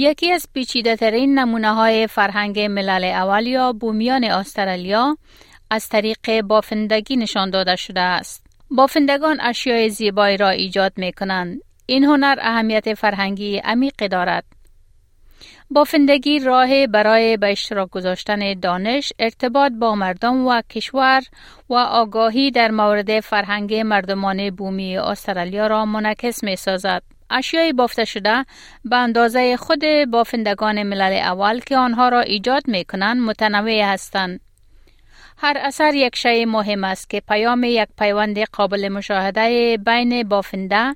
یکی از پیچیده ترین نمونه های فرهنگ ملل اول یا بومیان استرالیا از طریق بافندگی نشان داده شده است. بافندگان اشیای زیبایی را ایجاد می کنند. این هنر اهمیت فرهنگی عمیقی دارد. بافندگی راه برای به اشتراک گذاشتن دانش، ارتباط با مردم و کشور و آگاهی در مورد فرهنگ مردمان بومی استرالیا را منعکس می سازد. اشیای بافته شده به اندازه خود بافندگان ملل اول که آنها را ایجاد می کنند متنوع هستند. هر اثر یک شی مهم است که پیام یک پیوند قابل مشاهده بین بافنده،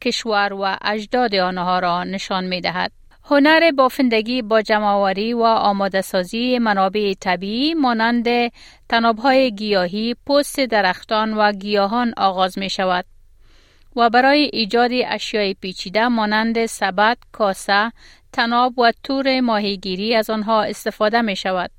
کشور و اجداد آنها را نشان می دهد. هنر بافندگی با جمعوری و آماده سازی منابع طبیعی مانند تنابهای گیاهی، پوست درختان و گیاهان آغاز می شود. و برای ایجاد اشیای پیچیده مانند سبد، کاسه، تناب و تور ماهیگیری از آنها استفاده می شود.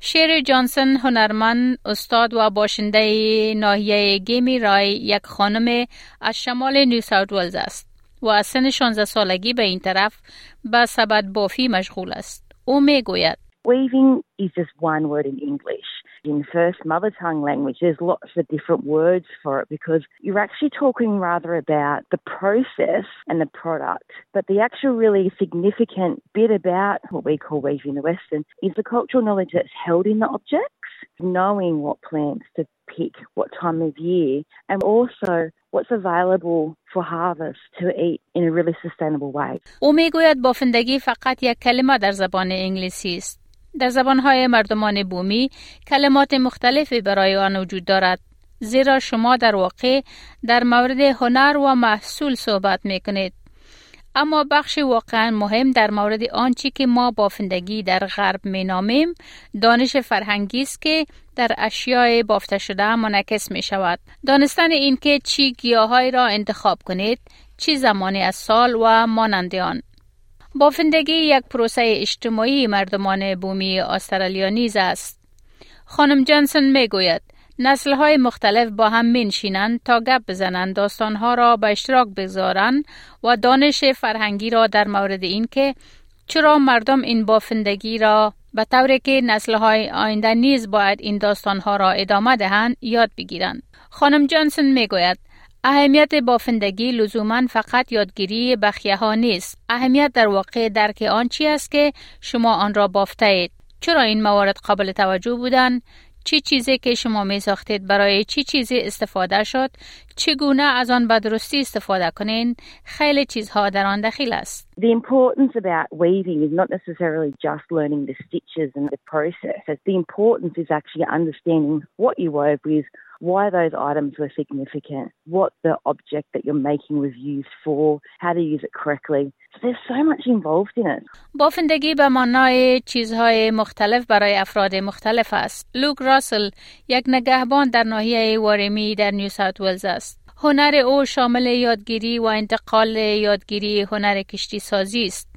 شیر جانسن هنرمند استاد و باشنده ناحیه گیمی رای یک خانم از شمال نیو ساوت ولز است و از سن 16 سالگی به این طرف به سبد بافی مشغول است. او می گوید Weaving is just one word in English. In first mother tongue language, there's lots of different words for it because you're actually talking rather about the process and the product. But the actual really significant bit about what we call weaving the Western is the cultural knowledge that's held in the objects, knowing what plants to pick, what time of year, and also what's available for harvest to eat in a really sustainable way. او میگوید بافندگی فقط یک کلمه در زبان انگلیسی است. در زبانهای مردمان بومی کلمات مختلفی برای آن وجود دارد. زیرا شما در واقع در مورد هنر و محصول صحبت می کنید. اما بخش واقعا مهم در مورد آنچه که ما بافندگی در غرب می نامیم دانش فرهنگی است که در اشیاء بافته شده منعکس می شود. دانستن اینکه چی گیاهایی را انتخاب کنید، چی زمانی از سال و مانند آن. بافندگی یک پروسه اجتماعی مردمان بومی استرالیا نیز است. خانم جانسون می گوید نسل های مختلف با هم منشینند تا گپ بزنند داستانها را به اشتراک بگذارند و دانش فرهنگی را در مورد اینکه چرا مردم این بافندگی را به طوری که نسل های آینده نیز باید این داستانها را ادامه دهند یاد بگیرند. خانم جانسون می گوید اهمیت بافندگی لزوما فقط یادگیری بخیه ها نیست. اهمیت در واقع درک آن چی است که شما آن را بافته اید. چرا این موارد قابل توجه بودند؟ چی چیزی که شما می ساختید برای چی چیزی استفاده شد چگونه از آن به درستی استفاده کنین خیلی چیزها در آن دخیل است The importance about weaving is not necessarily just learning the stitches and the process. The importance is actually understanding what you wove with, why those items were significant, what the object that you're making was used for, how to use it correctly. There's so much involved in it. بافندگی به معنای چیزهای مختلف برای افراد مختلف است. لوک راسل یک نگهبان در ناحیه وارمی در نیو ساوت ولز است. هنر او شامل یادگیری و انتقال یادگیری هنر کشتی سازی است.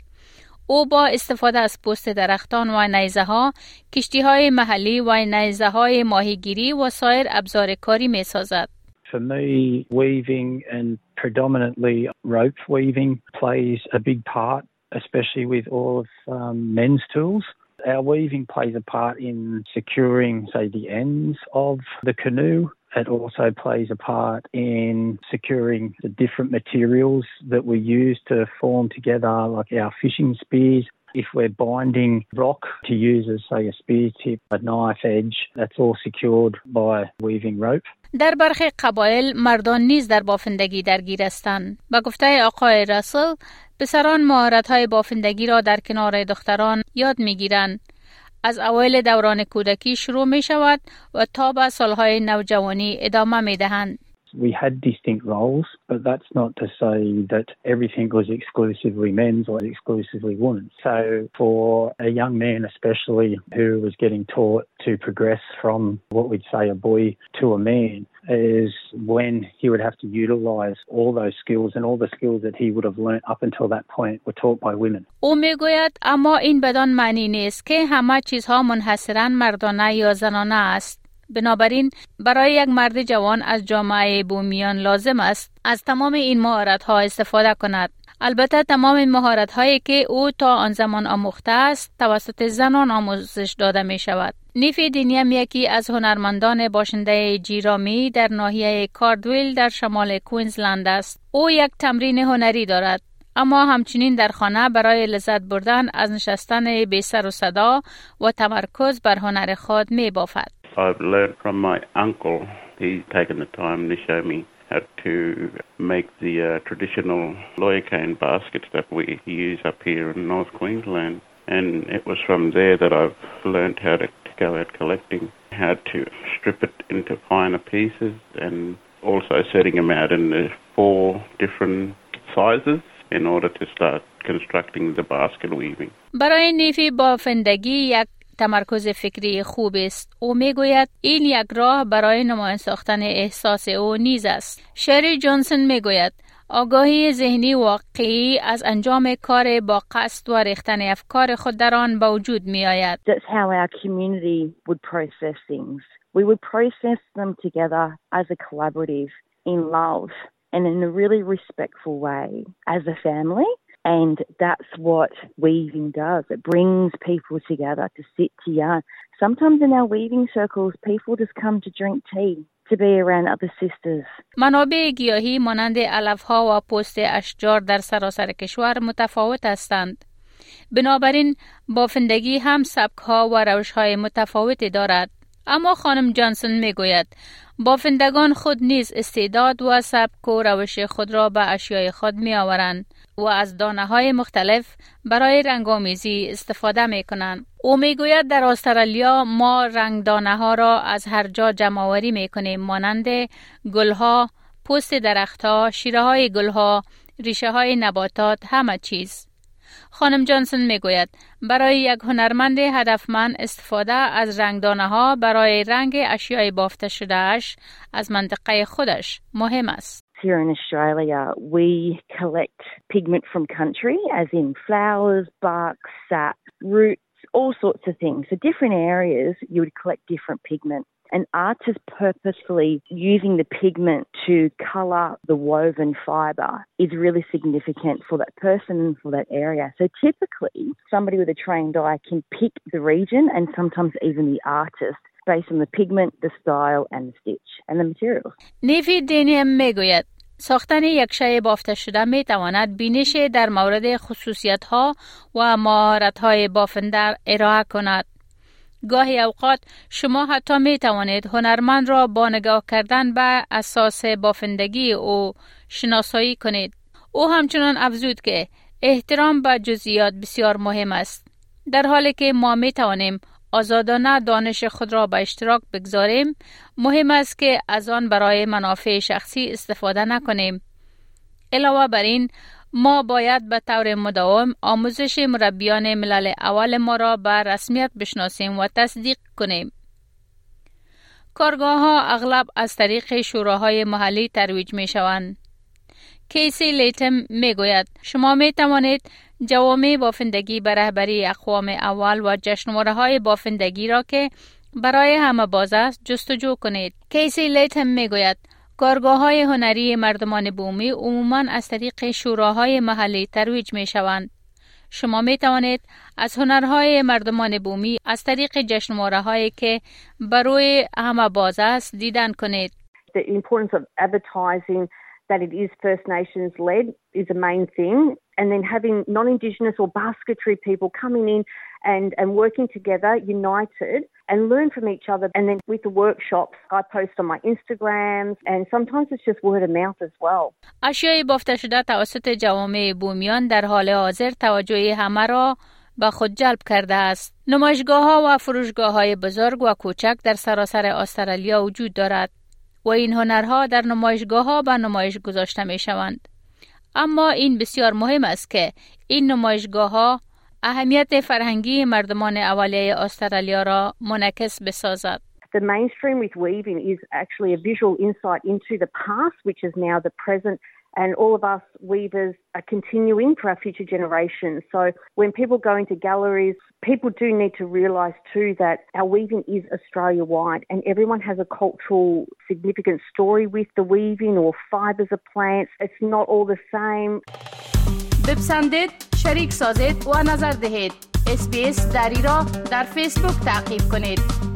او با استفاده از پوست درختان و نیزه ها کشتی های محلی و نیزه های ماهیگیری و سایر ابزار کاری می سازد. For me, weaving and predominantly rope weaving plays a big part, especially with all of um, men's tools. Our weaving plays a part in securing, say, the ends of the canoe. It also plays a part in securing the different materials that we use to form together, like our fishing spears. If we're binding rock to use as, say, a spear tip, a knife edge, that's all secured by weaving rope. در برخی قبایل مردان نیز در بافندگی درگیر هستند. به گفته آقای راسل، پسران های بافندگی را در کنار دختران یاد میگیرند. از اوایل دوران کودکی شروع می شود و تا به سالهای نوجوانی ادامه می دهند. we had distinct roles, but that's not to say that everything was exclusively men's or exclusively women's. So for a young man especially who was getting taught to progress from what we'd say a boy to a man is when he would have to utilize all those skills and all the skills that he would have learnt up until that point were taught by women. او می‌گوید اما این بدان معنی نیست که همه چیزها منحصرا مردانه یا زنانه است. بنابراین برای یک مرد جوان از جامعه بومیان لازم است از تمام این مهارت ها استفاده کند. البته تمام مهارت هایی که او تا آن زمان آموخته است توسط زنان آموزش داده می شود. نیف دینیم یکی از هنرمندان باشنده جیرامی در ناحیه کاردویل در شمال کوینزلند است. او یک تمرین هنری دارد. اما همچنین در خانه برای لذت بردن از نشستن بی سر و صدا و تمرکز بر هنر خود می بافد. Had to make the uh, traditional lawyer cane baskets that we use up here in North Queensland. And it was from there that I've learned how to go out collecting, how to strip it into finer pieces, and also setting them out in the four different sizes in order to start constructing the basket weaving. برای نیفی بافندگی یک تمرکز فکری خوب است او میگوید این یک راه برای نمایان ساختن احساس او نیز است شری جانسون میگوید آگاهی ذهنی واقعی از انجام کار با قصد و ریختن افکار خود در آن به وجود می آید. That's how our community would process things. We would process them together as a collaborative in love and in a really respectful way as a family. And that's what weaving does. It brings people together to sit to yarn. Sometimes in our weaving circles, people just come to drink tea. To be around other sisters. منابع گیاهی مانند علفها و پوست اشجار در سراسر کشور متفاوت هستند. بنابراین بافندگی هم سبکها و روشهای متفاوتی دارد. اما خانم جانسون می گوید بافندگان خود نیز استعداد و سبک و روش خود را به اشیای خود می آورند و از دانه های مختلف برای رنگامیزی استفاده می کنند. او می گوید در استرالیا ما رنگ دانه ها را از هر جا جمع می کنیم مانند گلها، پوست درختها، شیره های گلها، ریشه های نباتات همه چیز. خانم جانسون می گوید برای یک هنرمند هدفمند استفاده از رنگدانه ها برای رنگ اشیای بافته شده اش از منطقه خودش مهم است. Here in Australia, we collect pigment from country, as in flowers, bark, sap, roots, all sorts of things. So different areas, you would collect different pigment. And artists purposefully using the pigment to colour the woven fibre is really significant for that person and for that area. So typically, somebody with a trained eye can pick the region and sometimes even the artist based on the pigment, the style, and the stitch and the materials. ساختن یک شای بافته شده می تواند بینش در مورد خصوصیت ها و مهارت های بافنده ارائه کند. گاهی اوقات شما حتی می توانید هنرمند را با نگاه کردن به اساس بافندگی او شناسایی کنید. او همچنان افزود که احترام به جزئیات بسیار مهم است. در حالی که ما می توانیم آزادانه دانش خود را به اشتراک بگذاریم. مهم است که از آن برای منافع شخصی استفاده نکنیم. علاوه بر این ما باید به طور مداوم آموزش مربیان ملل اول ما را به رسمیت بشناسیم و تصدیق کنیم. کارگاه ها اغلب از طریق شوراهای محلی ترویج می شوند. کیسی لیتم می گوید شما می توانید جوامع بافندگی به رهبری اقوام اول و جشنواره های بافندگی را که برای همه باز است جستجو کنید. کیسی لیتم می گوید کارگاه های هنری مردمان بومی عموما از طریق شوراهای محلی ترویج می شوند. شما می توانید از هنرهای مردمان بومی از طریق جشنواره هایی که بروی همه باز است دیدن کنید. The importance of advertising that it is First Nations led is a main thing. And then having non Indigenous or basketry people coming in and, and working together, united, and learn from each other. And then with the workshops, I post on my Instagrams, and sometimes it's just word of mouth as well. اشیای بافته شده توسط جوامع بومیان در حال حاضر توجه همه را به خود جلب کرده است. نمایشگاه ها و فروشگاه های بزرگ و کوچک در سراسر استرالیا وجود دارد. و این هنرها در نمایشگاه ها به نمایش گذاشته می شوند. اما این بسیار مهم است که این نمایشگاه ها اهمیت فرهنگی مردمان اولیه استرالیا را منعکس بسازد. The mainstream with weaving is actually a visual insight into the past, which is now the present and all of us weavers are continuing for our future generations. So when people go into galleries, people do need to realise too that our weaving is Australia wide and everyone has a cultural significant story with the weaving or fibres of plants. It's not all the same. بپسندید، شریک سازید و نظر دهید. اسپیس دری را در فیسبوک تعقیب کنید.